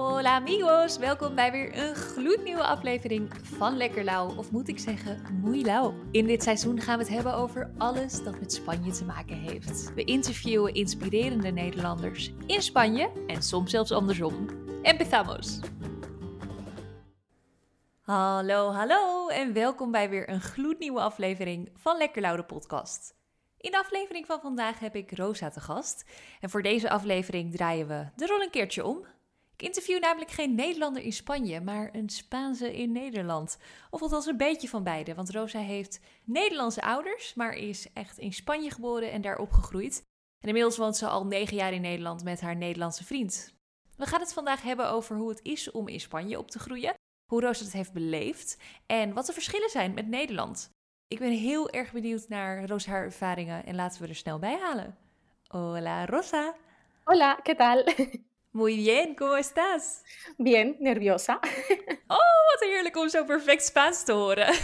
Hola amigos, welkom bij weer een gloednieuwe aflevering van Lekker Lauw, of moet ik zeggen Muy Lauw. In dit seizoen gaan we het hebben over alles dat met Spanje te maken heeft. We interviewen inspirerende Nederlanders in Spanje en soms zelfs andersom. Empezamos! Hallo, hallo en welkom bij weer een gloednieuwe aflevering van Lekker Lauw de podcast. In de aflevering van vandaag heb ik Rosa te gast. En voor deze aflevering draaien we de rol een keertje om. Ik interview namelijk geen Nederlander in Spanje, maar een Spaanse in Nederland. Of althans een beetje van beide, want Rosa heeft Nederlandse ouders, maar is echt in Spanje geboren en daar opgegroeid. En inmiddels woont ze al negen jaar in Nederland met haar Nederlandse vriend. We gaan het vandaag hebben over hoe het is om in Spanje op te groeien, hoe Rosa het heeft beleefd en wat de verschillen zijn met Nederland. Ik ben heel erg benieuwd naar Rosa haar ervaringen en laten we er snel bij halen. Hola Rosa. Hola, ¿qué tal? Muy bien, ¿cómo estás? Bien, nerviosa. Oh, wat heerlijk om zo perfect Spaans te horen.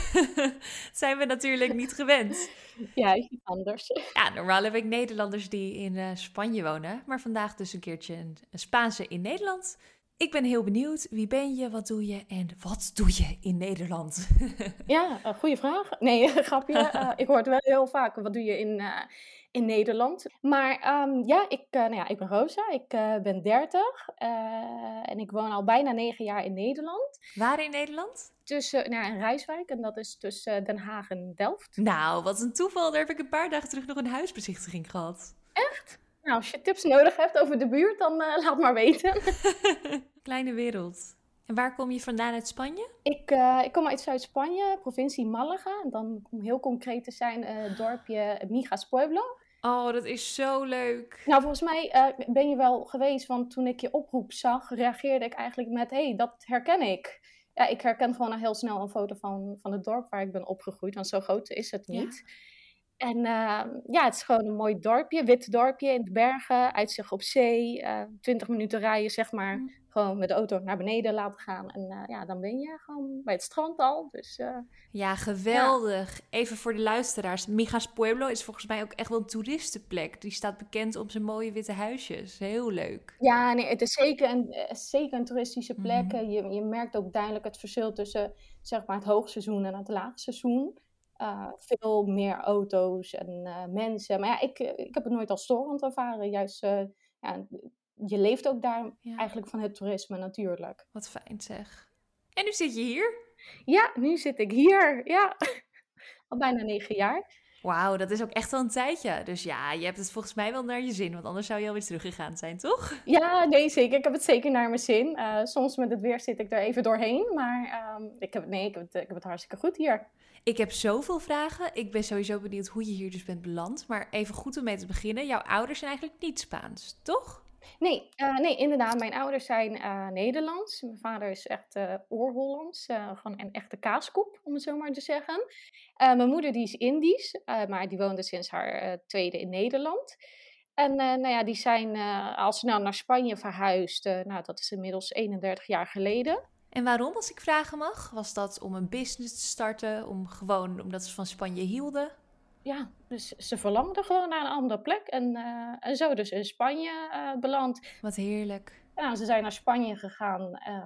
Zijn we natuurlijk niet gewend. Ja, iets anders. Ja, normaal heb ik Nederlanders die in eh, Spanje wonen, maar vandaag dus een keertje een, een Spaanse in Nederland. Ik ben heel benieuwd, wie ben je, wat doe je en wat doe je in Nederland? Ja, uh, goede vraag. Nee, grapje. Uh, ik hoor het wel heel vaak. Wat doe je in, in Nederland? Maar um, ja, ik, nou ja, ik ben Rosa. Ik ben 30 en ik woon al bijna negen jaar in Nederland. Waar in Nederland? Tussen, nou, in Rijswijk en dat is tussen Den Haag en Delft. Nou, wat een toeval. Daar heb ik een paar dagen terug nog een huisbezichtiging gehad. Echt? Nou, als je tips nodig hebt over de buurt, dan laat maar weten. Kleine wereld. En waar kom je vandaan uit Spanje? Ik, uh, ik kom uit Zuid-Spanje, provincie Malaga. En dan om heel concreet te zijn, uh, dorpje Migas Pueblo. Oh, dat is zo leuk. Nou, volgens mij uh, ben je wel geweest, want toen ik je oproep zag, reageerde ik eigenlijk met: hé, hey, dat herken ik. Ja, ik herken gewoon al heel snel een foto van, van het dorp waar ik ben opgegroeid, want zo groot is het niet. Ja. En uh, ja, het is gewoon een mooi dorpje, wit dorpje in de bergen, uitzicht op zee. Uh, 20 minuten rijden, zeg maar. Mm. Gewoon met de auto naar beneden laten gaan. En uh, ja, dan ben je gewoon bij het strand al. Dus, ja, geweldig. Ja. Even voor de luisteraars. Migas Pueblo is volgens mij ook echt wel een toeristenplek. Die staat bekend om zijn mooie witte huisjes. Heel leuk. Ja, nee, het is zeker een, zeker een toeristische plek. Mm. Je, je merkt ook duidelijk het verschil tussen zeg maar, het hoogseizoen en het laagseizoen. Uh, veel meer auto's en uh, mensen. Maar ja, ik, ik heb het nooit als storend ervaren. Juist, uh, ja, je leeft ook daar ja. eigenlijk van het toerisme natuurlijk. Wat fijn zeg. En nu zit je hier? Ja, nu zit ik hier. Ja, al bijna negen jaar. Wauw, dat is ook echt al een tijdje. Dus ja, je hebt het volgens mij wel naar je zin, want anders zou je alweer teruggegaan zijn, toch? Ja, nee, zeker. Ik heb het zeker naar mijn zin. Uh, soms met het weer zit ik er even doorheen, maar um, ik heb, nee, ik heb, het, ik heb het hartstikke goed hier. Ik heb zoveel vragen. Ik ben sowieso benieuwd hoe je hier dus bent beland. Maar even goed om mee te beginnen. Jouw ouders zijn eigenlijk niet Spaans, toch? Nee, uh, nee inderdaad. Mijn ouders zijn uh, Nederlands. Mijn vader is echt uh, oor-Hollands. gewoon een echte kaaskoep, om het zo maar te zeggen. mijn moeder die is Indisch, maar die woonde sinds haar tweede in Nederland. En nou ja, die zijn al snel naar Spanje verhuisd. nou, dat is inmiddels 31 jaar geleden. En waarom, als ik vragen mag? Was dat om een business te starten? Om gewoon omdat ze van Spanje hielden? Ja, dus ze verlangden gewoon naar een andere plek. En, uh, en zo dus in Spanje uh, beland. Wat heerlijk. Ja, ze zijn naar Spanje gegaan. Uh,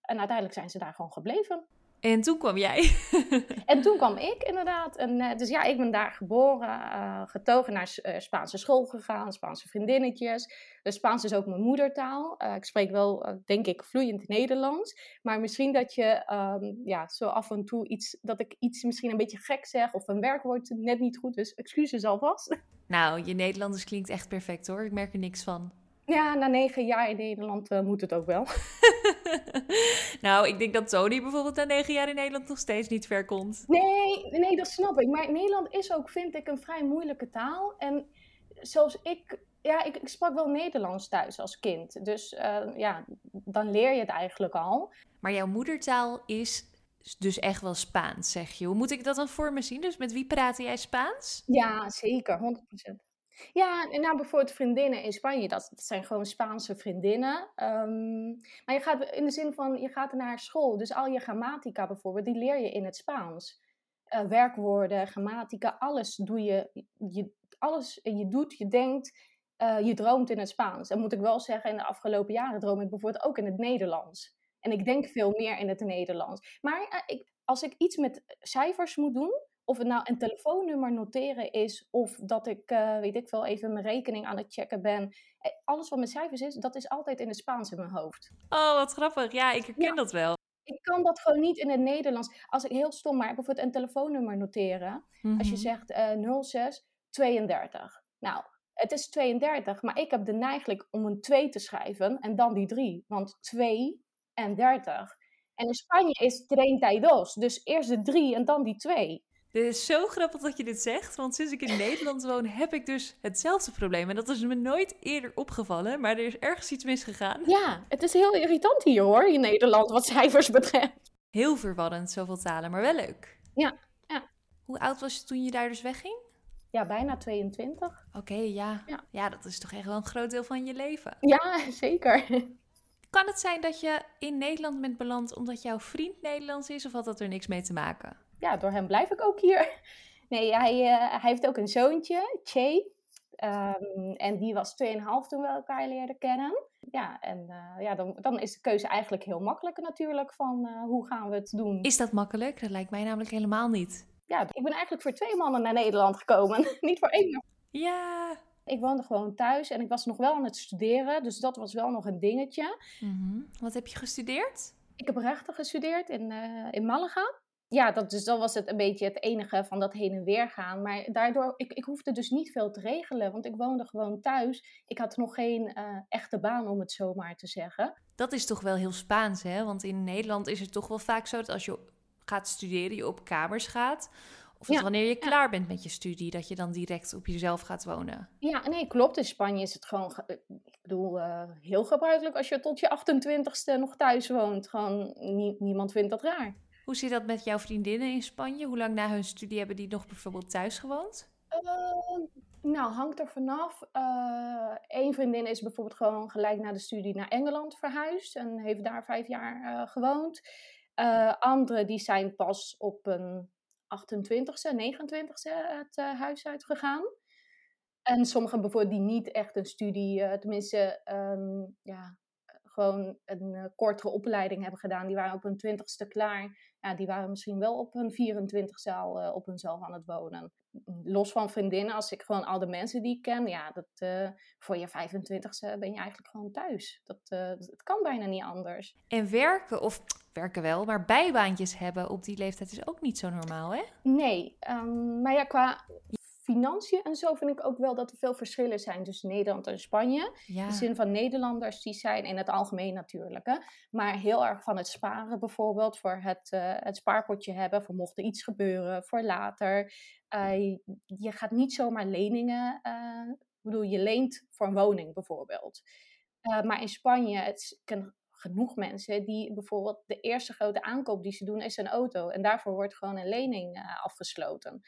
en uiteindelijk zijn ze daar gewoon gebleven. En toen kwam jij. en toen kwam ik inderdaad. En, uh, dus ja, ik ben daar geboren, uh, getogen naar uh, Spaanse school gegaan, Spaanse vriendinnetjes. Dus Spaans is ook mijn moedertaal. ik spreek wel, denk ik, vloeiend Nederlands. Maar misschien dat je um, ja, zo af en toe iets, dat ik iets misschien een beetje gek zeg of een werkwoord net niet goed. Dus excuses alvast. Nou, je Nederlanders klinkt echt perfect hoor. Ik merk er niks van. Ja, na negen jaar in Nederland uh, moet het ook wel. nou, ik denk dat Tony bijvoorbeeld na negen jaar in Nederland nog steeds niet ver komt. Nee, nee, dat snap ik. Maar Nederland is ook, vind ik, een vrij moeilijke taal. En zoals ik, ja, ik, ik sprak wel Nederlands thuis als kind. Dus uh, ja, dan leer je het eigenlijk al. Maar jouw moedertaal is dus echt wel Spaans, zeg je. Hoe moet ik dat dan voor me zien? Dus met wie praatte jij Spaans? Ja, zeker, 100%. Ja, en nou bijvoorbeeld vriendinnen in Spanje, dat, zijn gewoon Spaanse vriendinnen. Um, maar je gaat in de zin van, je gaat naar school, dus al je grammatica bijvoorbeeld, die leer je in het Spaans. Uh, werkwoorden, grammatica, alles doe je, je alles je doet, je denkt, eh, je droomt in het Spaans. En moet ik wel zeggen, in de afgelopen jaren droom ik bijvoorbeeld ook in het Nederlands. En ik denk veel meer in het Nederlands. Maar eh, ik, als ik iets met cijfers moet doen, of het nou een telefoonnummer noteren is, of dat ik, eh, weet ik veel, even mijn rekening aan het checken ben. Alles wat met cijfers is, dat is altijd in het Spaans in mijn hoofd. Oh, wat grappig. Ja, ik herken dat wel. Ik kan dat gewoon niet in het Nederlands. Als ik heel stom, maar bijvoorbeeld een telefoonnummer noteren. Als je zegt uh, 06 32. Nou, het is 32, maar ik heb de neiging om een 2 te schrijven en dan die 3. Want 2 en 30. En in Spanje is 32, dus eerst de 3 en dan die 2. Dit is zo grappig dat je dit zegt, want sinds ik in Nederland woon heb ik dus hetzelfde probleem. En dat is me nooit eerder opgevallen, maar er is ergens iets misgegaan. Ja, het is heel irritant hier hoor, in Nederland, wat cijfers betreft. Heel verwarrend, zoveel talen, maar wel leuk. Ja, ja. Hoe oud was je toen je daar dus wegging? Ja, bijna 22. Oké, ja. ja. Ja, dat is toch echt wel een groot deel van je leven. Ja, zeker. Kan het zijn dat je in Nederland bent beland omdat jouw vriend Nederlands is, of had dat er niks mee te maken? Ja, door hem blijf ik ook hier. Nee, hij, uh, hij heeft ook een zoontje, Che. Um, en die was 2,5 toen we elkaar leerden kennen. Ja, en uh, ja, dan, dan is de keuze eigenlijk heel makkelijk natuurlijk van uh, hoe gaan we het doen. Is dat makkelijk? Dat lijkt mij namelijk helemaal niet ja, ik ben eigenlijk voor twee mannen naar Nederland gekomen. Niet voor één. Ja. Ik woonde gewoon thuis en ik was nog wel aan het studeren. Dus dat was wel nog een dingetje. Mm Wat heb je gestudeerd? Ik heb rechten gestudeerd in, uh, in Malaga. Ja, dat, dus dat was het een beetje het enige van dat heen en weer gaan. Maar daardoor, ik, ik hoefde dus niet veel te regelen. Want ik woonde gewoon thuis. Ik had nog geen uh, echte baan, om het zo maar te zeggen. Dat is toch wel heel Spaans, hè? Want in Nederland is het toch wel vaak zo dat als je gaat studeren, je op kamers gaat. Of dat wanneer je klaar bent met je studie, dat je dan direct op jezelf gaat wonen. Ja, nee, klopt. In Spanje is het gewoon, ik bedoel, uh, heel gebruikelijk als je tot je 28ste nog thuis woont. Gewoon, niemand vindt dat raar. Hoe zit dat met jouw vriendinnen in Spanje? Hoe lang na hun studie hebben die nog bijvoorbeeld thuis gewoond? Uh, nou, hangt er vanaf. Eén uh, vriendin is bijvoorbeeld gewoon gelijk na de studie naar Engeland verhuisd en heeft daar vijf jaar gewoond. Uh, anderen die zijn pas op een 28e, 29e het huis uitgegaan. En sommigen bijvoorbeeld die niet echt een studie, tenminste um, ja, gewoon een kortere opleiding hebben gedaan. Die waren op hun 20ste klaar. Ja, die waren misschien wel op hun 24ste al op hunzelf aan het wonen los van vriendinnen, als ik gewoon al de mensen die ik ken, ja, dat, uh, voor je 25ste ben je eigenlijk gewoon thuis. Dat, uh, dat kan bijna niet anders. En werken, of werken wel, maar bijbaantjes hebben op die leeftijd is ook niet zo normaal, hè? Nee, um, maar ja, qua financiën en zo vind ik ook wel dat er veel verschillen zijn tussen Nederland en Spanje. Ja. De zin van Nederlanders, die zijn in het algemeen natuurlijk, hè, maar heel erg van het sparen bijvoorbeeld, voor het, uh, het spaarpotje hebben, voor mocht er iets gebeuren, voor later. Uh, je gaat niet zomaar leningen, uh, ik bedoel, je leent voor een woning bijvoorbeeld. maar in Spanje, het ken genoeg mensen die bijvoorbeeld de eerste grote aankoop die ze doen is een auto. En daarvoor wordt gewoon een lening afgesloten.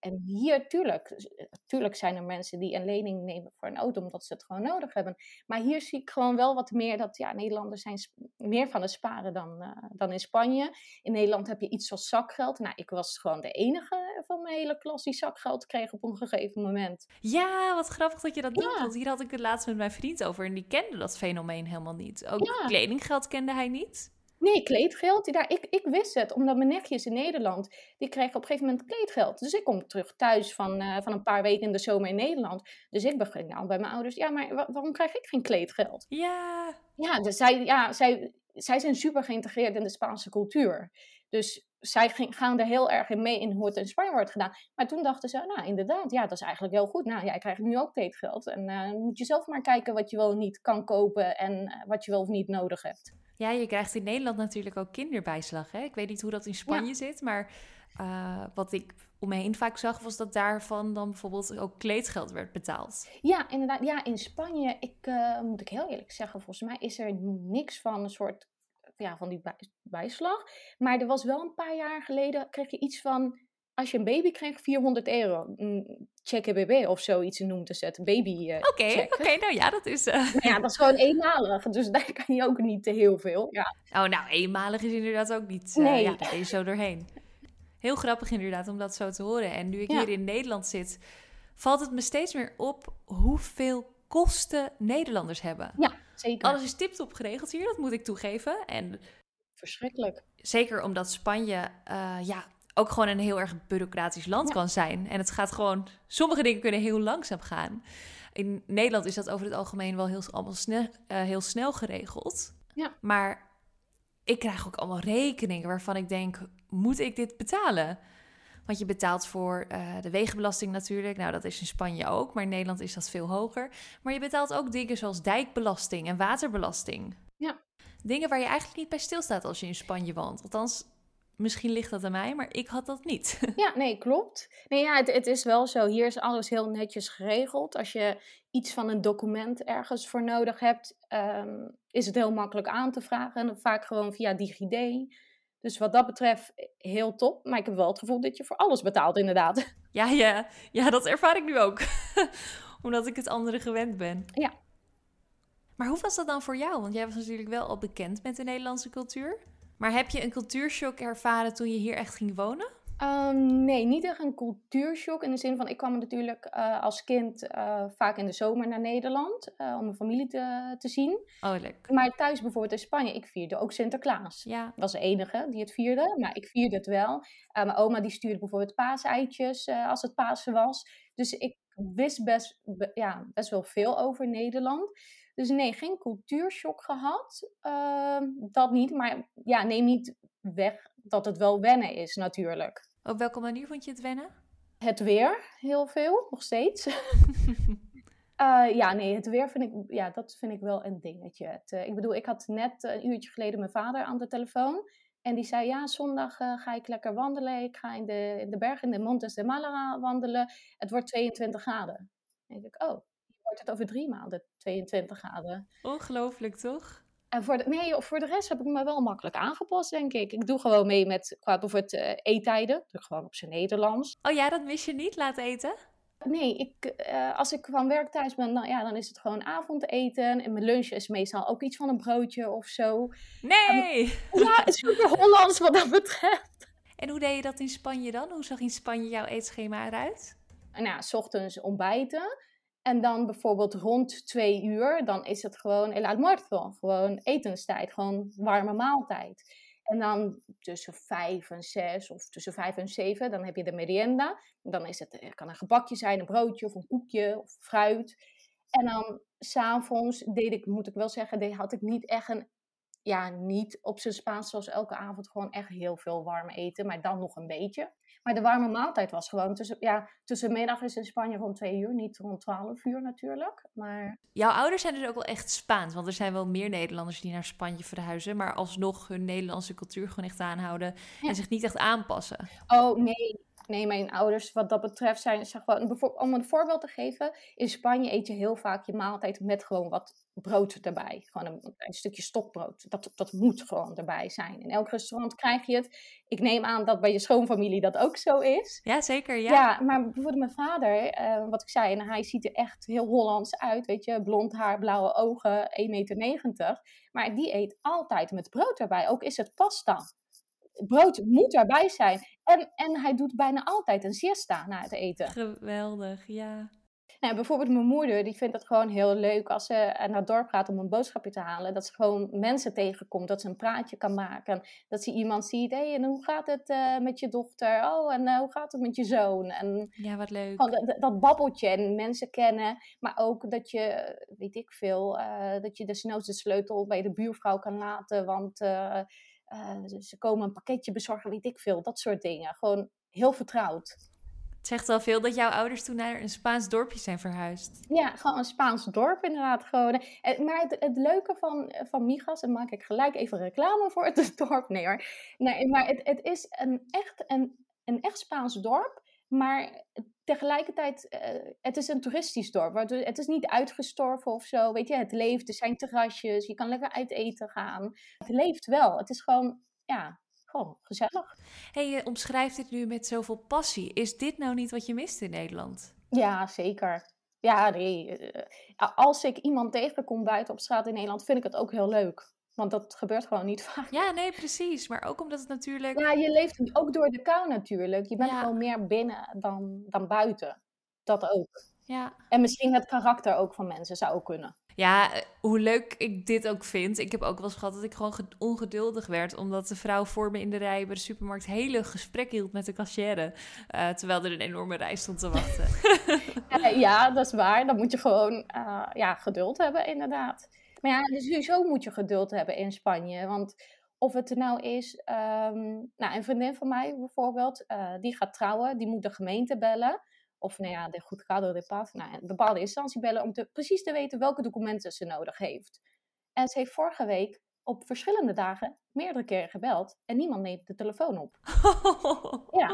En hier, tuurlijk, eh, tuurlijk zijn er mensen die een lening nemen voor een auto omdat ze het gewoon nodig hebben. Maar hier zie ik gewoon wel wat meer dat ja, Nederlanders zijn meer van het sparen dan, uh, dan in Spanje. In Nederland heb je iets als zakgeld. Nou, ik was gewoon de enige van mijn hele klas die zakgeld kreeg op een gegeven moment. Ja, wat grappig dat je dat doet. Want hier had ik het laatst met mijn vriend over en die kende dat fenomeen helemaal niet. Ook ja. kledinggeld kende hij niet. Nee, kleedgeld. Daar, ik, ik wist het, omdat mijn nichtjes in Nederland, die kregen op een gegeven moment kleedgeld. Dus ik kom terug thuis van, uh, van een paar weken in de zomer in Nederland. Dus ik begin nou bij mijn ouders, ja, maar waarom krijg ik geen kleedgeld? Ja. Ja, dus zij, ja zij, zij zijn super geïntegreerd in de Spaanse cultuur. Dus zij gaan er heel erg in mee in hoe het in Spanje wordt gedaan. Maar toen dachten ze, nou inderdaad, ja, dat is eigenlijk heel goed. Nou, jij krijgt nu ook kleedgeld. En uh, moet je zelf maar kijken wat je wel niet kan kopen en uh, wat je wel of niet nodig hebt. Ja, je krijgt in Nederland natuurlijk ook kinderbijslag. Hè? Ik weet niet hoe dat in Spanje zit, maar uh, wat ik om me heen vaak zag, was dat daarvan dan bijvoorbeeld ook kleedgeld werd betaald. Ja, inderdaad. Ja, in Spanje, ik, uh, moet ik heel eerlijk zeggen, volgens mij is er niks van een soort ja, van die bijslag. Maar er was wel een paar jaar geleden, kreeg je iets van als je een baby kreeg, 400 euro. Check BB of zoiets noemt te zetten. Baby uh, Oké, oké, nou ja, dat is... Uh... Ja, dat is gewoon eenmalig. Dus daar kan je ook niet te heel veel. Ja. Oh, nou, eenmalig is inderdaad ook niet... Uh, nee. Ja, daar ben je zo doorheen. Heel grappig inderdaad om dat zo te horen. En nu ik hier in Nederland zit, valt het me steeds meer op hoeveel kosten Nederlanders hebben. Ja, zeker. Alles is tiptop geregeld hier, dat moet ik toegeven. En Verschrikkelijk. zeker omdat Spanje uh, ja, ook gewoon een heel erg bureaucratisch land Ja. kan zijn. En het gaat gewoon, sommige dingen kunnen heel langzaam gaan. In Nederland is dat over het algemeen wel heel, allemaal snel, eh, heel snel geregeld. Ja. Maar ik krijg ook allemaal rekeningen waarvan ik denk, moet ik dit betalen? Want je betaalt voor eh, de wegenbelasting natuurlijk. Nou, dat is in Spanje ook, maar in Nederland is dat veel hoger. Maar je betaalt ook dingen zoals dijkbelasting en waterbelasting. Ja. Dingen waar je eigenlijk niet bij stilstaat als je in Spanje woont. Althans, misschien ligt dat aan mij, maar ik had dat niet. Ja, nee, klopt. Nee, ja, het, het is wel zo. Hier is alles heel netjes geregeld. Als je iets van een document ergens voor nodig hebt, ehm, is het heel makkelijk aan te vragen. En vaak gewoon via DigiD. Dus wat dat betreft heel top. Maar ik heb wel het gevoel dat je voor alles betaalt, inderdaad. Ja, ja, ja, dat ervaar ik nu ook. Omdat ik het andere gewend ben. Ja. Maar hoe was dat dan voor jou? Want jij was natuurlijk wel al bekend met de Nederlandse cultuur. Maar heb je een cultuurshock ervaren toen je hier echt ging wonen? Ehm, nee, niet echt een cultuurshock. In de zin van, ik kwam natuurlijk eh, als kind eh, vaak in de zomer naar Nederland. eh, om mijn familie te, te zien. Oh, leuk. Maar thuis bijvoorbeeld in Spanje, ik vierde ook Sinterklaas. Ja, was de enige die het vierde, maar ik vierde het wel. Mijn oma die stuurde bijvoorbeeld paaseitjes als het Pasen was. Dus ik wist best, be- ja, best wel veel over Nederland. Dus nee, geen cultuurshock gehad. Ehm, dat niet, maar ja, neem niet weg dat het wel wennen is natuurlijk. op welke manier vond je het wennen? Het weer, heel veel, nog steeds. Eh, ja, nee, het weer vind ik, ja, dat vind ik wel een dingetje. Het, eh, ik bedoel, ik had net een uurtje geleden mijn vader aan de telefoon. En die zei, ja, zondag eh, ga ik lekker wandelen. Ik ga in de, in de bergen, in de Montes de Malaga wandelen. Het wordt 22 graden. Denk ik, oh, hier wordt het over drie maanden 22 graden. Ongelooflijk, toch? En voor de, nee, voor de rest heb ik me wel makkelijk aangepast, denk ik. Ik doe gewoon mee met, qua bijvoorbeeld eh, eettijden. Doe ik gewoon op zijn Nederlands. Oh ja, dat mis je niet, laten eten? Nee, ik, eh, als ik van werk thuis ben, dan, ja, dan is het gewoon avondeten. En mijn lunch is meestal ook iets van een broodje of zo. Nee! Ja, het is super Hollands wat dat betreft. En hoe deed je dat in Spanje dan? Hoe zag in Spanje jouw eetschema eruit? Ja, s ochtends ontbijten. En dan bijvoorbeeld rond twee uur, dan is het gewoon el almuerzo. Gewoon etenstijd, gewoon warme maaltijd. En dan tussen vijf en zes of tussen vijf en zeven, dan heb je de merienda. Dan is het, het kan een gebakje zijn, een broodje of een koekje of fruit. En dan s'avonds deed ik, moet ik wel zeggen, had ik niet echt een, ja, niet op zijn Spaans zoals elke avond gewoon echt heel veel warm eten, maar dan nog een beetje. Maar de warme maaltijd was gewoon tussen, ja, tussenmiddag is in Spanje rond twee uur, niet rond twaalf uur natuurlijk. Maar Jouw ouders zijn dus ook wel echt Spaans, want er zijn wel meer Nederlanders die naar Spanje verhuizen, maar alsnog hun Nederlandse cultuur gewoon echt aanhouden Ja. en zich niet echt aanpassen. Oh nee, nee, mijn ouders wat dat betreft zijn, gewoon, bijvoorbeeld, om een voorbeeld te geven, in Spanje eet je heel vaak je maaltijd met gewoon wat brood erbij. Gewoon een, een stukje stokbrood. Dat, dat moet gewoon erbij zijn. In elk restaurant krijg je het. Ik neem aan dat bij je schoonfamilie dat ook zo is. Ja, zeker, ja. Ja, maar bijvoorbeeld mijn vader, eh, wat ik zei, en hij ziet er echt heel Hollands uit, weet je, blond haar, blauwe ogen, 1,90 meter. Maar die eet altijd met brood erbij, ook is het pasta. Brood moet erbij zijn. En, en hij doet bijna altijd een siesta na het eten. Geweldig, ja. Nou, bijvoorbeeld mijn moeder, die vindt het gewoon heel leuk als ze eh, naar het dorp gaat om een boodschapje te halen. Dat ze gewoon mensen tegenkomt, dat ze een praatje kan maken. Dat ze iemand ziet, hé, hey, en hoe gaat het eh, met je dochter? Oh, en eh, hoe gaat het met je zoon? En Ja, wat leuk. gewoon dat, dat babbeltje en mensen kennen. Maar ook dat je, weet ik veel, dat je desnoods de sleutel bij de buurvrouw kan laten. Want ze komen een pakketje bezorgen, weet ik veel. Dat soort dingen. Gewoon heel vertrouwd. Het zegt wel veel dat jouw ouders toen naar een Spaans dorpje zijn verhuisd. Ja, gewoon een Spaans dorp inderdaad. Gewoon. Eh, Maar het, het leuke van, van Migas, en maak ik gelijk even reclame voor het dorp. Nee hoor. Nee, maar het, het is een echt, een, een echt Spaans dorp. Maar tegelijkertijd, eh, het is een toeristisch dorp. Het is niet uitgestorven of zo. Weet je, het leeft. Er zijn terrasjes. Je kan lekker uit eten gaan. Het leeft wel. Het is gewoon, ja, gewoon gezellig. hey, je omschrijft dit nu met zoveel passie. Is dit nou niet wat je mist in Nederland? Ja, zeker. Ja, nee. eh, Als ik iemand tegenkom buiten op straat in Nederland, vind ik het ook heel leuk. Want dat gebeurt gewoon niet vaak. Ja, nee, precies. Maar ook omdat het natuurlijk... Ja, je leeft ook door de kou natuurlijk. Je bent Ja. gewoon meer binnen dan, dan buiten. Dat ook. Ja. En misschien het karakter ook van mensen zou ook kunnen. Ja, eh, hoe leuk ik dit ook vind. Ik heb ook wel eens gehad dat ik gewoon ongeduldig werd. Omdat de vrouw voor me in de rij bij de supermarkt hele gesprek hield met de cashier. Uh, terwijl er een enorme rij stond te wachten. ja, dat is waar. Dan moet je gewoon uh, ja, geduld hebben, inderdaad. Maar ja, dus sowieso moet je geduld hebben in Spanje. Want of het er nou is, um, nou, een vriendin van mij bijvoorbeeld, uh, die gaat trouwen, die moet de gemeente bellen. Of nou ja, de goed cadro de paz, nou, een bepaalde instantie bellen om te, precies te weten welke documenten ze nodig heeft. En ze heeft vorige week op verschillende dagen meerdere keren gebeld en niemand neemt de telefoon op. ja.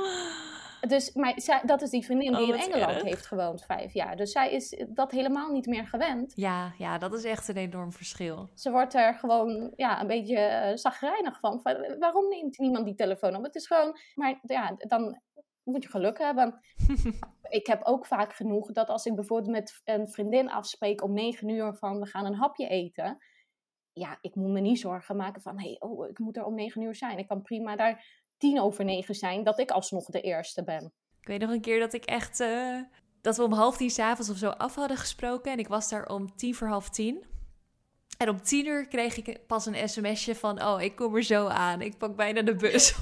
Dus, maar zij, dat is die vriendin die oh, in Engeland erg. heeft gewoond vijf jaar. Dus zij is dat helemaal niet meer gewend. Ja, ja, dat is echt een enorm verschil. Ze wordt er gewoon ja, een beetje uh, zagrijnig van. van. Waarom neemt niemand die telefoon op? Het is gewoon... Maar ja, dan moet je geluk hebben. ik heb ook vaak genoeg dat als ik bijvoorbeeld met een vriendin afspreek om negen uur van we gaan een hapje eten. Ja, ik moet me niet zorgen maken van hé, hey, oh, ik moet er om negen uur zijn. Ik kan prima daar tien over negen zijn, dat ik alsnog de eerste ben. Ik weet nog een keer dat ik echt, uh, dat we om half tien s'avonds of zo af hadden gesproken. En ik was daar om tien voor half tien. En om tien uur kreeg ik pas een sms'je van, oh, ik kom er zo aan. Ik pak bijna de bus.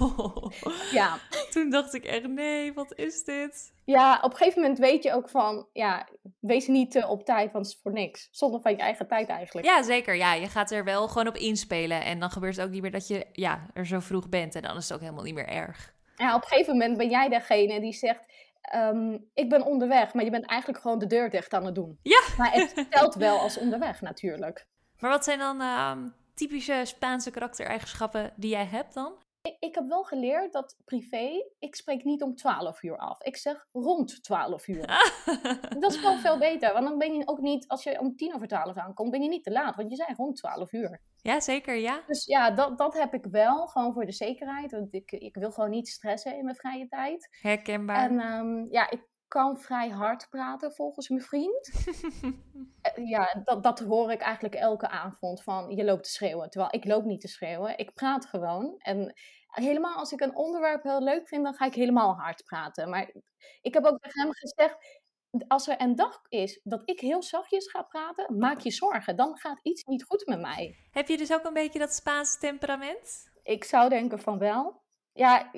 ja. Toen dacht ik echt, nee, wat is dit? Ja, op een gegeven moment weet je ook van, ja, wees niet te op tijd, want het is voor niks. Zonder van je eigen tijd eigenlijk. Ja, zeker. Ja, je gaat er wel gewoon op inspelen. En dan gebeurt het ook niet meer dat je, ja, er zo vroeg bent. En dan is het ook helemaal niet meer erg. Ja, op een gegeven moment ben jij degene die zegt, ehm, ik ben onderweg. Maar je bent eigenlijk gewoon de deur dicht aan het doen. Ja. Maar het telt wel als onderweg natuurlijk. Maar wat zijn dan uh, typische Spaanse karaktereigenschappen die jij hebt dan? Ik, heb wel geleerd dat privé, ik spreek niet om 12 uur af. Ik zeg rond 12 uur. dat is wel veel beter. Want dan ben je ook niet, als je om tien over 12 aankomt, ben je niet te laat. Want je zei rond 12 uur. Ja, zeker, ja. Dus ja, dat, dat heb ik wel, gewoon voor de zekerheid. Want ik, ik wil gewoon niet stressen in mijn vrije tijd. Herkenbaar. En um, ja, ik kan vrij hard praten volgens mijn vriend. Eh, ja, dat, dat hoor ik eigenlijk elke avond van je loopt te schreeuwen. Terwijl ik loop niet te schreeuwen, ik praat gewoon. En helemaal als ik een onderwerp heel leuk vind, dan ga ik helemaal hard praten. Maar ik heb ook tegen hem gezegd, als er een dag is dat ik heel zachtjes ga praten, maak je zorgen. Dan gaat iets niet goed met mij. Heb je dus ook een beetje dat Spaanse temperament? Ik zou denken van wel. Ja,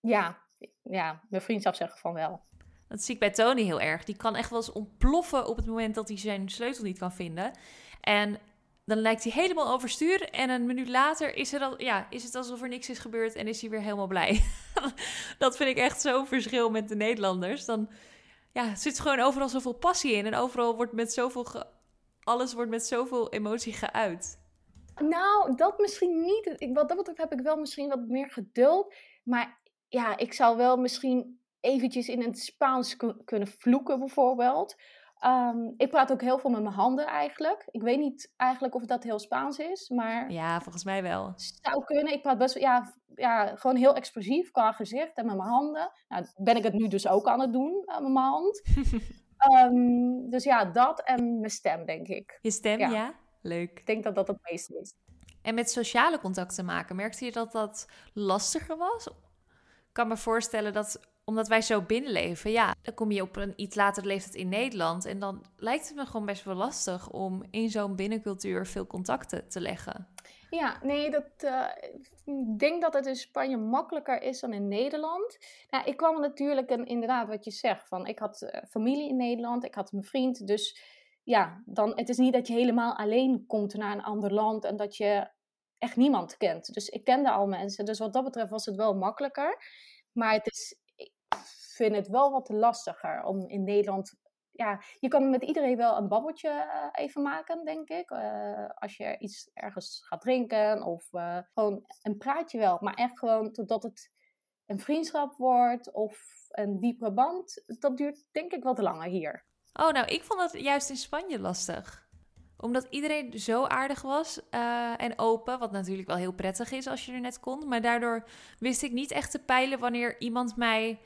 ja, ja mijn vriend zou zeggen van wel. Dat zie ik bij Tony heel erg. Die kan echt wel eens ontploffen op het moment dat hij zijn sleutel niet kan vinden. En dan lijkt hij helemaal overstuur. En een minuut later is, er al, ja, is het alsof er niks is gebeurd en is hij weer helemaal blij. dat vind ik echt zo'n verschil met de Nederlanders. Dan ja, zit gewoon overal zoveel passie in. En overal wordt met zoveel. Alles wordt met zoveel emotie geuit. Nou, dat misschien niet. Wat dat betreft heb ik wel misschien wat meer geduld. Maar ja, ik zou wel misschien eventjes in het Spaans kunnen vloeken bijvoorbeeld. Ehm, ik praat ook heel veel met mijn handen eigenlijk. Ik weet niet eigenlijk of dat heel Spaans is, maar... Ja, volgens mij wel. Zou kunnen. Ik praat best ja, ja, gewoon heel expressief qua gezicht en met mijn handen. Nou, ben ik het nu dus ook aan het doen, met mijn hand. Ehm, dus ja, dat en mijn stem, denk ik. Je stem, ja. ja? Leuk. Ik denk dat dat het meeste is. En met sociale contacten maken, merkte je dat dat lastiger was? Ik kan me voorstellen dat omdat wij zo binnenleven, ja, dan kom je op een iets latere leeftijd in Nederland. En dan lijkt het me gewoon best wel lastig om in zo'n binnencultuur veel contacten te leggen. Ja, nee, dat, uh, ik denk dat het in Spanje makkelijker is dan in Nederland. Nou, ik kwam natuurlijk, en inderdaad wat je zegt, van ik had uh, familie in Nederland, ik had mijn vriend. Dus ja, dan, het is niet dat je helemaal alleen komt naar een ander land en dat je echt niemand kent. Dus ik kende al mensen, dus wat dat betreft was het wel makkelijker. Maar het is vind het wel wat lastiger om in Nederland. Ja, je kan met iedereen wel een babbeltje eh, even maken, denk ik. Uh, als je iets ergens gaat drinken of uh, gewoon een praatje wel. Maar echt gewoon totdat het een vriendschap wordt of een diepere band. Dat duurt denk ik wat langer hier. Oh, nou, ik vond het juist in Spanje lastig omdat iedereen zo aardig was en open, wat natuurlijk wel heel prettig is als je er net komt. Maar daardoor wist ik niet echt te peilen wanneer iemand mij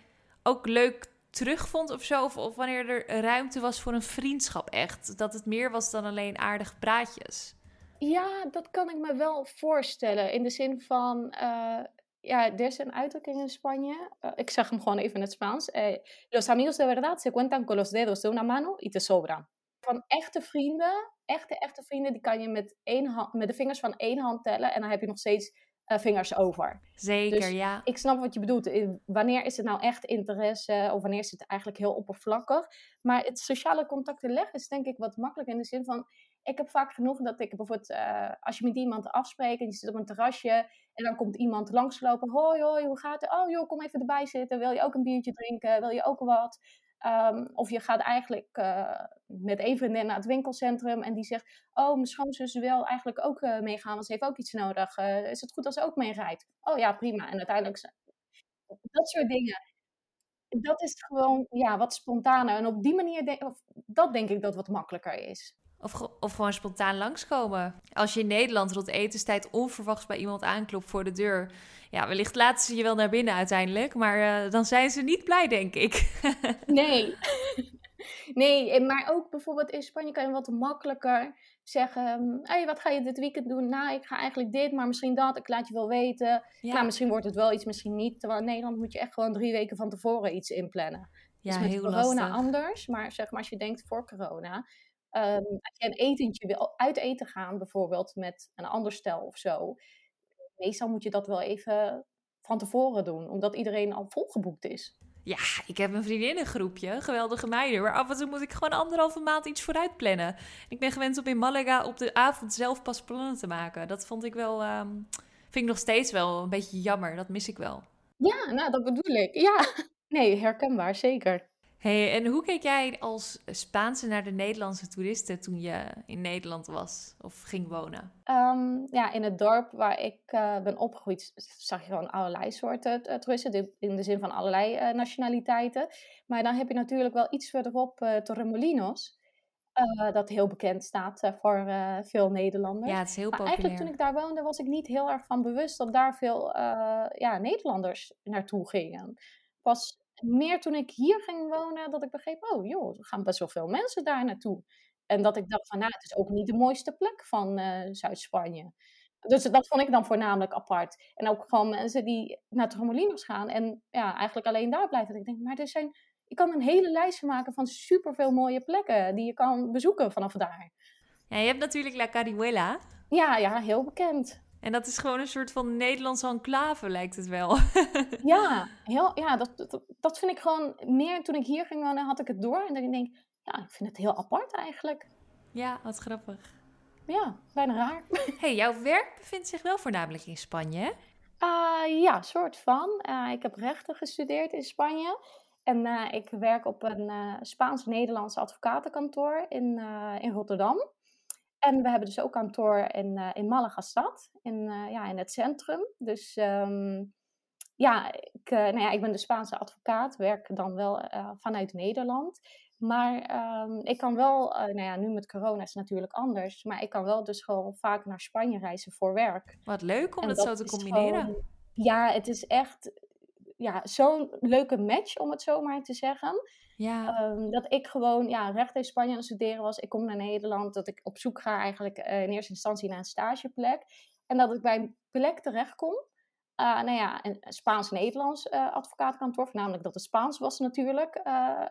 ook leuk terugvond of zo. Of, wanneer er ruimte was voor een vriendschap echt. Dat het meer was dan alleen aardige praatjes. Ja, dat kan ik me wel voorstellen. In de zin van, uh, ja, er is een uitdrukking in Spanje. Uh, ik zeg hem gewoon even in het Spaans. Eh, los amigos de verdad se cuentan con los dedos de una mano y te sobran. Van echte vrienden, echte, echte vrienden, die kan je met, één hand, met de vingers van één hand tellen. En dan heb je nog steeds vingers over. Zeker, dus ja. Ik snap wat je bedoelt. Wanneer is het nou echt interesse of wanneer is het eigenlijk heel oppervlakkig? Maar het sociale contacten leggen is denk ik wat makkelijker in de zin van... Ik heb vaak genoeg dat ik bijvoorbeeld, uh, als je met iemand afspreekt en je zit op een terrasje en dan komt iemand langslopen. Hoi, hoi, hoe gaat het? Oh joh, kom even erbij zitten. Wil je ook een biertje drinken? Wil je ook wat? Um, of je gaat eigenlijk uh, met vriendin naar het winkelcentrum en die zegt: Oh, mijn schoonzus wil eigenlijk ook uh, meegaan, want ze heeft ook iets nodig. Uh, is het goed als ze ook meerijdt? Oh ja, prima. En uiteindelijk. Dat soort dingen. Dat is gewoon ja, wat spontaner. En op die manier, dat denk ik dat wat makkelijker is. Of, of gewoon spontaan langskomen. Als je in Nederland rond etenstijd onverwachts bij iemand aanklopt voor de deur. Ja, wellicht laten ze je wel naar binnen uiteindelijk. Maar uh, dan zijn ze niet blij, denk ik. nee. Nee, maar ook bijvoorbeeld in Spanje kan je wat makkelijker zeggen: hey, wat ga je dit weekend doen? Nou, ik ga eigenlijk dit, maar misschien dat. Ik laat je wel weten. Ja. Nou, misschien wordt het wel iets, misschien niet. Terwijl in Nederland moet je echt gewoon drie weken van tevoren iets inplannen. Ja, dus met heel corona lastig. anders. Maar zeg maar, als je denkt voor corona, Um, als je een etentje wil uit eten gaan, bijvoorbeeld met een ander stel of zo, meestal moet je dat wel even van tevoren doen, omdat iedereen al volgeboekt is. Ja, ik heb een vriendinnengroepje, geweldige meiden. Maar af en toe moet ik gewoon anderhalve maand iets vooruit plannen. Ik ben gewend om in Malaga op de avond zelf pas plannen te maken. Dat vond ik wel, um, vind ik nog steeds wel een beetje jammer. Dat mis ik wel. Ja, nou dat bedoel ik. Ja, nee, herkenbaar, zeker. Hey, en hoe keek jij als Spaanse naar de Nederlandse toeristen toen je in Nederland was of ging wonen? Um, ja, in het dorp waar ik uh, ben opgegroeid zag je gewoon allerlei soorten uh, toeristen, in de zin van allerlei uh, nationaliteiten. Maar dan heb je natuurlijk wel iets verderop uh, Torremolinos, dat heel bekend staat voor veel Nederlanders. Ja, het is heel maar populair. eigenlijk toen ik daar woonde was ik niet heel erg van bewust dat daar veel ja, Nederlanders naartoe gingen. Pas meer toen ik hier ging wonen, dat ik begreep, oh joh, er gaan best wel veel mensen daar naartoe. En dat ik dacht van, nou, het is ook niet de mooiste plek van uh, Zuid-Spanje. Dus dat vond ik dan voornamelijk apart. En ook gewoon mensen die naar Tromolinos gaan en ja, eigenlijk alleen daar blijven. ik denk, maar er zijn, je kan een hele lijst maken van superveel mooie plekken die je kan bezoeken vanaf daar. Ja, je hebt natuurlijk La Carihuela. Ja, ja, heel bekend. En dat is gewoon een soort van Nederlandse enclave, lijkt het wel. ja, heel, ja dat, dat, dat, vind ik gewoon meer. Toen ik hier ging wonen, had ik het door. En dan denk ik, ja, ik vind het heel apart eigenlijk. Ja, wat grappig. Ja, bijna raar. hey, jouw werk bevindt zich wel voornamelijk in Spanje, hè? Uh, ja, soort van. Uh, ik heb rechten gestudeerd in Spanje. En uh, ik werk op een Spaans-Nederlands advocatenkantoor in, in Rotterdam. En we hebben dus ook kantoor in, uh, in Malaga stad, in, uh, ja, in het centrum. Dus um, ja, ik, uh, nou ja, ik ben de Spaanse advocaat, werk dan wel vanuit Nederland. Maar um, ik kan wel, nou ja, nu met corona is het natuurlijk anders, maar ik kan wel dus gewoon vaak naar Spanje reizen voor werk. Wat leuk om dat, dat, zo te combineren. Gewoon, ja, het is echt ja, zo'n leuke match, om het zo maar te zeggen. Ja. Um, dat ik gewoon ja, recht in Spanje aan het studeren was. Ik kom naar Nederland. Dat ik op zoek ga eigenlijk uh, in eerste instantie naar een stageplek. En dat ik bij een plek terechtkom. Uh, nou ja, een Spaans-Nederlands uh, advocaatkantoor. Voornamelijk dat het Spaans was natuurlijk.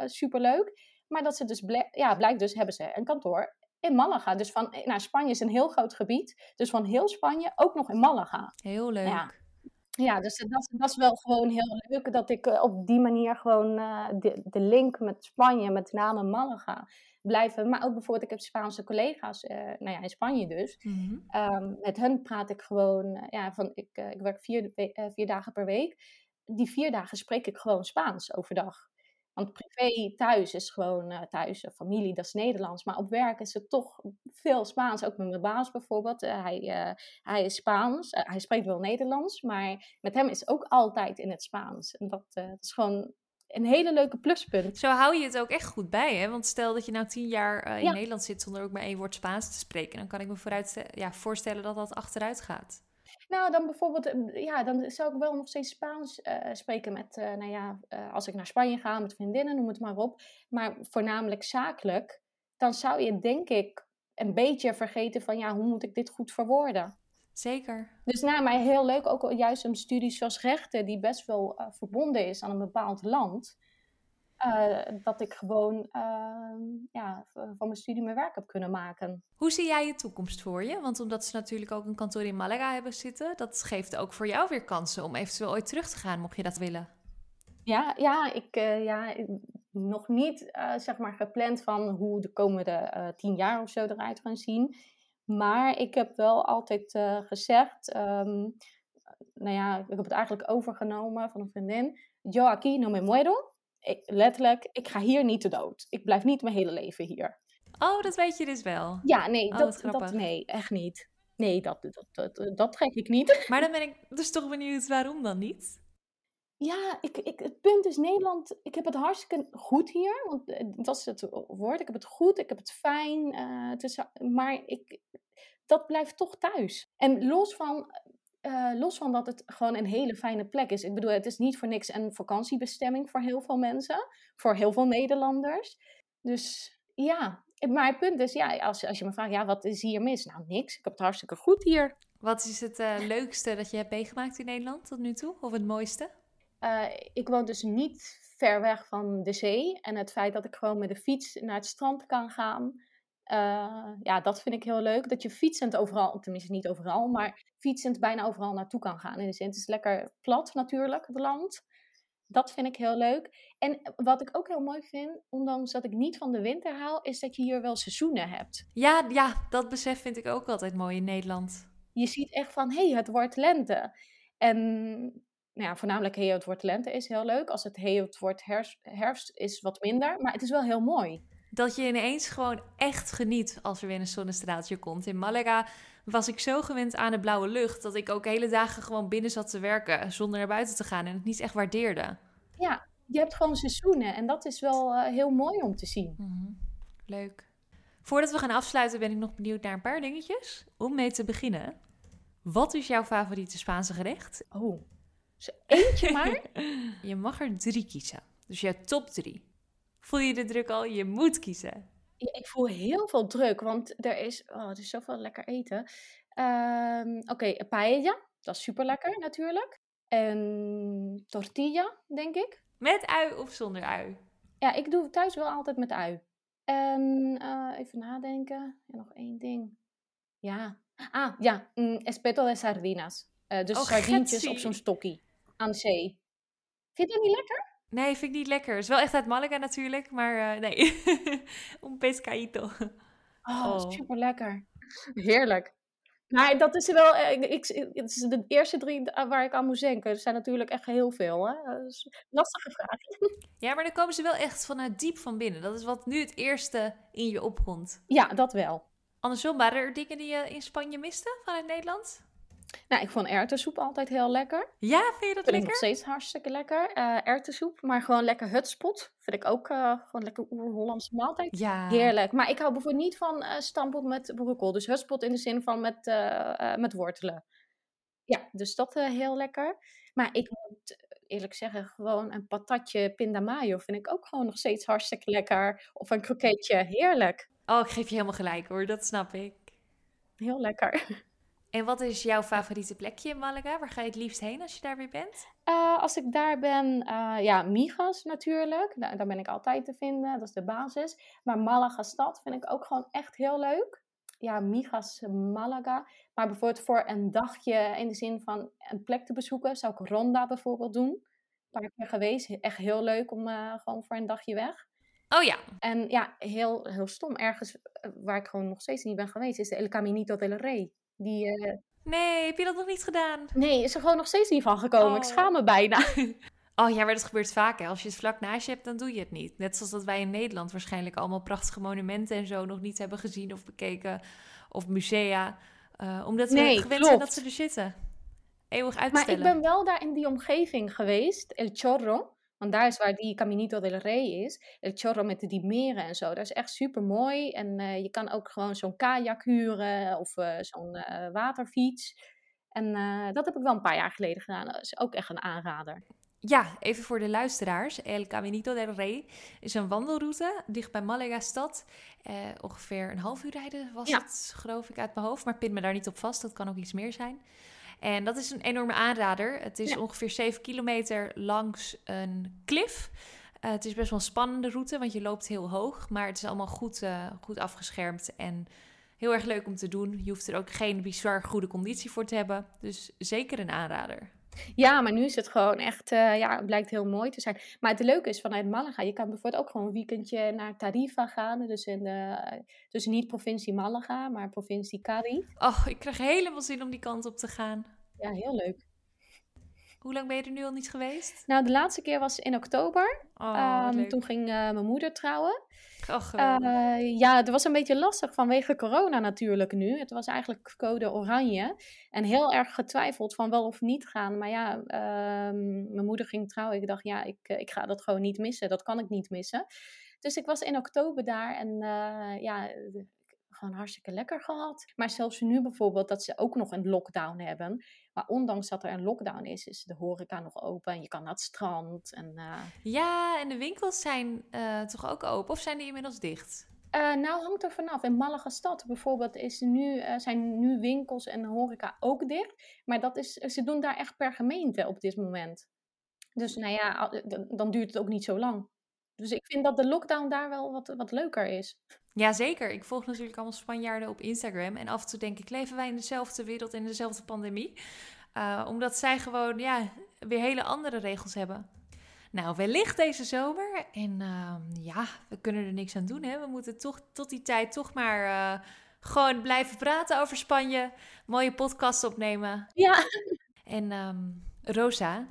superleuk. Maar dat ze dus, ja, blijkt dus hebben ze een kantoor in Malaga. Dus van, nou, Spanje is een heel groot gebied. Dus van heel Spanje ook nog in Malaga. Heel leuk. Ja. Ja, dus dat, dat is wel gewoon heel leuk dat ik uh, op die manier gewoon uh, de, de link met Spanje, met name Malaga, blijven. Maar ook bijvoorbeeld, ik heb Spaanse collega's, uh, nou ja, in Spanje dus. Mm -hmm. um, met hen praat ik gewoon, ja, van, ik, ik werk vier, vier dagen per week. Die vier dagen spreek ik gewoon Spaans overdag. Want privé thuis is gewoon uh, thuis, familie, dat is Nederlands. Maar op werk is het toch veel Spaans. Ook met mijn baas bijvoorbeeld. Uh, hij, uh, hij is Spaans. hij spreekt wel Nederlands. Maar met hem is het ook altijd in het Spaans. En dat, dat is gewoon een hele leuke pluspunt. Zo hou je het ook echt goed bij, hè? Want stel dat je nou tien jaar in ja. Nederland zit zonder ook maar één woord Spaans te spreken. Dan kan ik me vooruit, ja, voorstellen dat dat achteruit gaat. Nou, dan bijvoorbeeld, ja, dan zou ik wel nog steeds Spaans uh, spreken met, uh, nou ja, uh, als ik naar Spanje ga met vriendinnen, noem het maar op. Maar voornamelijk zakelijk, dan zou je denk ik een beetje vergeten van, ja, hoe moet ik dit goed verwoorden? Zeker. Dus nou, maar heel leuk ook juist een studie zoals rechten, die best wel verbonden is aan een bepaald land. Uh, dat ik gewoon uh, ja, van mijn studie mijn werk heb kunnen maken. Hoe zie jij je toekomst voor je? Want omdat ze natuurlijk ook een kantoor in Malaga hebben zitten, dat geeft ook voor jou weer kansen om eventueel ooit terug te gaan, mocht je dat willen. Ja, ja, ik, uh, ja nog niet zeg maar gepland van hoe de komende tien jaar of zo eruit gaan zien. Maar ik heb wel altijd gezegd, um, nou ja, ik heb het eigenlijk overgenomen van een vriendin. Yo aquí no me muero ik, letterlijk, ik ga hier niet te dood. Ik blijf niet mijn hele leven hier. Oh, dat weet je dus wel. Ja, nee, oh, dat, dat, nee, echt niet. Nee, dat, dat, dat, dat trek ik niet. Maar dan ben ik dus toch benieuwd, waarom dan niet? Ja, ik, ik, het punt is Nederland, ik heb het hartstikke goed hier. Want eh, dat is het woord. Ik heb het goed, ik heb het fijn. Uh, het is, maar ik, dat blijft toch thuis. En los van uh, los van dat het gewoon een hele fijne plek is. Ik bedoel, het is niet voor niks een vakantiebestemming voor heel veel mensen. Voor heel veel Nederlanders. Dus ja, maar het punt is, ja, als, als je me vraagt, ja, wat is hier mis? Nou, niks. Ik heb het hartstikke goed hier. Wat is het uh, leukste dat je hebt meegemaakt in Nederland tot nu toe? Of het mooiste? Uh, ik woon dus niet ver weg van de zee. En het feit dat ik gewoon met de fiets naar het strand kan gaan. Uh, ja, dat vind ik heel leuk. Dat je fietsend overal, tenminste niet overal, maar fietsend bijna overal naartoe kan gaan. In de zin, het is lekker plat natuurlijk, het land. Dat vind ik heel leuk. En wat ik ook heel mooi vind, ondanks dat ik niet van de winter hou, is dat je hier wel seizoenen hebt. Ja, ja dat besef vind ik ook altijd mooi in Nederland. Je ziet echt van, hé, hey, het wordt lente. En nou ja, voornamelijk hey, het wordt lente is heel leuk. Als het hey, het wordt herfst, herfst is wat minder. Maar het is wel heel mooi dat je ineens gewoon echt geniet als er weer een zonnestraaltje komt. In Malaga was ik zo gewend aan de blauwe lucht dat ik ook hele dagen gewoon binnen zat te werken zonder naar buiten te gaan en het niet echt waardeerde. Ja, je hebt gewoon seizoenen en dat is wel uh, heel mooi om te zien. Mm-hmm. Leuk. Voordat we gaan afsluiten ben ik nog benieuwd naar een paar dingetjes. Om mee te beginnen, wat is jouw favoriete Spaanse gerecht? Oh, eentje maar? je mag er drie kiezen. Dus je top drie. Voel je de druk al? Je moet kiezen. Ja, ik voel heel veel druk, want er is, oh, er is zoveel lekker eten. Um, Oké, okay, paella, dat is super lekker natuurlijk. En tortilla, denk ik. Met ui of zonder ui? Ja, ik doe thuis wel altijd met ui. En uh, even nadenken. En nog één ding. Ja. Ah, ja. Mm, espeto de sardinas. Uh, dus oh, sardientjes op zo'n stokkie aan de zee. Vind je dat niet lekker? Nee, vind ik niet lekker. Het is wel echt uit Malaga natuurlijk, maar uh, nee. Un pescadito. Oh, oh, super lekker. Heerlijk. Maar dat is wel, eh, ik, ik, het is de eerste drie waar ik aan moet denken. Er zijn natuurlijk echt heel veel. Hè? Dat is een lastige vraag. Ja, maar dan komen ze wel echt vanuit diep van binnen. Dat is wat nu het eerste in je opkomt. Ja, dat wel. Andersom, waren er dingen die je in Spanje miste vanuit Nederland? Nou, ik vond erwtensoep altijd heel lekker. Ja, vind je dat vind lekker? Ik nog steeds hartstikke lekker. Uh, erwtensoep, maar gewoon lekker hutspot. Vind ik ook uh, gewoon lekker oer-Hollandse maaltijd. Ja. Heerlijk. Maar ik hou bijvoorbeeld niet van uh, stamppot met broccoli. Dus hutspot in de zin van met, met wortelen. Ja, dus dat heel lekker. Maar ik moet eerlijk zeggen, gewoon een patatje pindamayo vind ik ook gewoon nog steeds hartstikke lekker. Of een kroketje, heerlijk. Oh, ik geef je helemaal gelijk hoor, dat snap ik. Heel lekker. En wat is jouw favoriete plekje in Malaga? Waar ga je het liefst heen als je daar weer bent? Uh, als ik daar ben, uh, ja, Migas natuurlijk. Daar, daar, ben ik altijd te vinden. Dat is de basis. Maar Malaga stad vind ik ook gewoon echt heel leuk. Ja, Migas Malaga. Maar bijvoorbeeld voor een dagje in de zin van een plek te bezoeken, zou ik Ronda bijvoorbeeld doen. Een paar keer geweest. Echt heel leuk om uh, gewoon voor een dagje weg. Oh ja. En ja, heel, heel stom. Ergens waar ik gewoon nog steeds niet ben geweest, is de El Caminito del Rey. Die, uh... Nee, heb je dat nog niet gedaan? Nee, is er gewoon nog steeds niet van gekomen. Ik schaam me bijna. Oh ja, maar dat gebeurt vaak. Hè. Als je het vlak naast je hebt, dan doe je het niet. Net zoals dat wij in Nederland waarschijnlijk allemaal prachtige monumenten en zo nog niet hebben gezien of bekeken. Of musea. Uh, omdat we nee, gewend zijn dat ze er zitten. Eeuwig uitstellen. Maar ik ben wel daar in die omgeving geweest. El Chorro. Want daar is waar die Caminito del Rey is. El Chorro met die meren en zo. Dat is echt super mooi. En uh, je kan ook gewoon zo'n kajak huren of uh, zo'n uh, waterfiets. En dat heb ik wel een paar jaar geleden gedaan. Dat is ook echt een aanrader. ja, even voor de luisteraars. El Caminito del Rey is een wandelroute dicht bij Malaga stad. Eh, ongeveer een half uur rijden was Ja. het, geloof ik, uit mijn hoofd. Maar pin me daar niet op vast, dat kan ook iets meer zijn. En dat is een enorme aanrader. Het is Ja. ongeveer 7 kilometer langs een klif. Eh, het is best wel een spannende route, want je loopt heel hoog. Maar het is allemaal goed, eh, goed afgeschermd en heel erg leuk om te doen. Je hoeft er ook geen bizar goede conditie voor te hebben. Dus zeker een aanrader. Ja, maar nu is het gewoon echt, eh, ja, het blijkt heel mooi te zijn. Maar het leuke is vanuit Malaga, je kan bijvoorbeeld ook gewoon een weekendje naar Tarifa gaan. Dus, in de, dus niet provincie Malaga, maar provincie Cadiz. Oh, ik krijg helemaal zin om die kant op te gaan. Ja, heel leuk. Hoe lang ben je er nu al niet geweest? Nou, de laatste keer was in oktober. Oh, Ehm, leuk. toen ging eh, mijn moeder trouwen. Oh, geweldig. Eh, ja, het was een beetje lastig vanwege corona natuurlijk nu. Het was eigenlijk code oranje. En heel erg getwijfeld van wel of niet gaan. Maar ja, ehm, mijn moeder ging trouwen. Ik dacht, ja, ik, eh, ik ga dat gewoon niet missen. Dat kan ik niet missen. Dus ik was in oktober daar en eh, ja, gewoon hartstikke lekker gehad. Maar zelfs nu bijvoorbeeld dat ze ook nog een lockdown hebben. Maar ondanks dat er een lockdown is, is de horeca nog open. En je kan naar het strand. En, eh, Ja, en de winkels zijn eh, toch ook open? Of zijn die inmiddels dicht? Eh, nou, hangt er vanaf. In Malaga stad bijvoorbeeld is nu, zijn nu winkels en horeca ook dicht. Maar dat is, ze doen daar echt per gemeente op dit moment. Dus nou ja, dan duurt het ook niet zo lang. Dus ik vind dat de lockdown daar wel wat, wat leuker is. Jazeker, ik volg natuurlijk allemaal Spanjaarden op Instagram. En af en toe denk ik, leven wij in dezelfde wereld, in dezelfde pandemie? Eh, omdat zij gewoon, ja, weer hele andere regels hebben. Nou, wellicht deze zomer. En ehm, ja, we kunnen er niks aan doen, hè. We moeten toch tot die tijd toch maar eh, gewoon blijven praten over Spanje. Mooie podcast opnemen. Ja, En ehm, Rosa,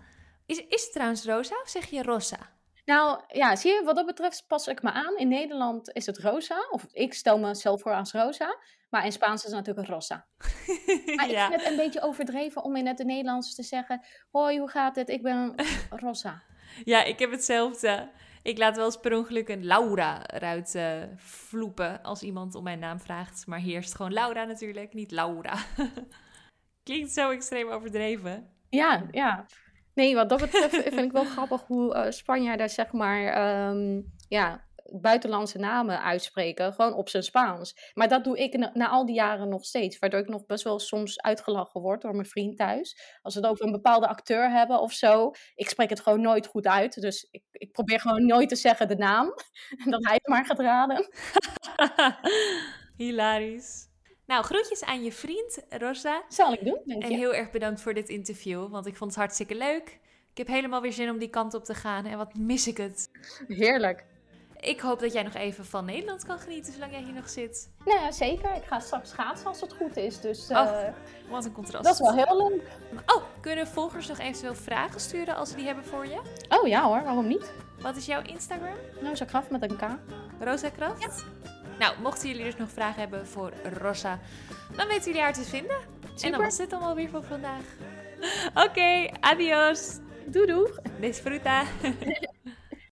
is, is het trouwens Rosa of zeg je Rosa? Nou ja, zie je, wat dat betreft pas ik me aan. In Nederland is het rosa, of ik stel mezelf voor als rosa. Maar in Spaans is het natuurlijk rosa. Maar ik vind het een beetje overdreven om in het Nederlands te zeggen... Hoi, hoe gaat het? Ik ben rosa. Ja, ik heb hetzelfde. Ik laat wel eens per ongeluk een Laura eruit eh, vloepen als iemand om mijn naam vraagt. Maar het gewoon Laura natuurlijk, niet Laura. Klinkt zo extreem overdreven. Ja, ja. Nee, wat dat betreft vind ik wel grappig hoe eh Spanjaarden zeg maar ehm, ja, buitenlandse namen uitspreken, gewoon op zijn Spaans. Maar dat doe ik na, al die jaren nog steeds, waardoor ik nog best wel soms uitgelachen word door mijn vriend thuis. Als we het over een bepaalde acteur hebben of zo, ik spreek het gewoon nooit goed uit. Dus ik, ik probeer gewoon nooit te zeggen de naam, dat hij het maar gaat raden. Hilarisch. Nou, groetjes aan je vriend Rosa. Zal ik doen, denk En je? heel erg bedankt voor dit interview, want ik vond het hartstikke leuk. Ik heb helemaal weer zin om die kant op te gaan en wat mis ik het. Heerlijk. Ik hoop dat jij nog even van Nederland kan genieten zolang jij hier nog zit. Nou ja, zeker. Ik ga straks schaatsen als het goed is, dus eh, Oh, Wat een contrast. dat is wel heel leuk. Oh, kunnen volgers nog eventueel vragen sturen als ze die hebben voor je? Oh ja hoor, waarom niet? Wat is jouw Instagram? Nou, zo graf met een K. Rosa Kraft? Nou, mochten jullie dus nog vragen hebben voor Rosa, dan weten jullie haar te vinden. En dan Super. was dit allemaal weer voor vandaag. Oké, adios. Doei doei. Disfruta.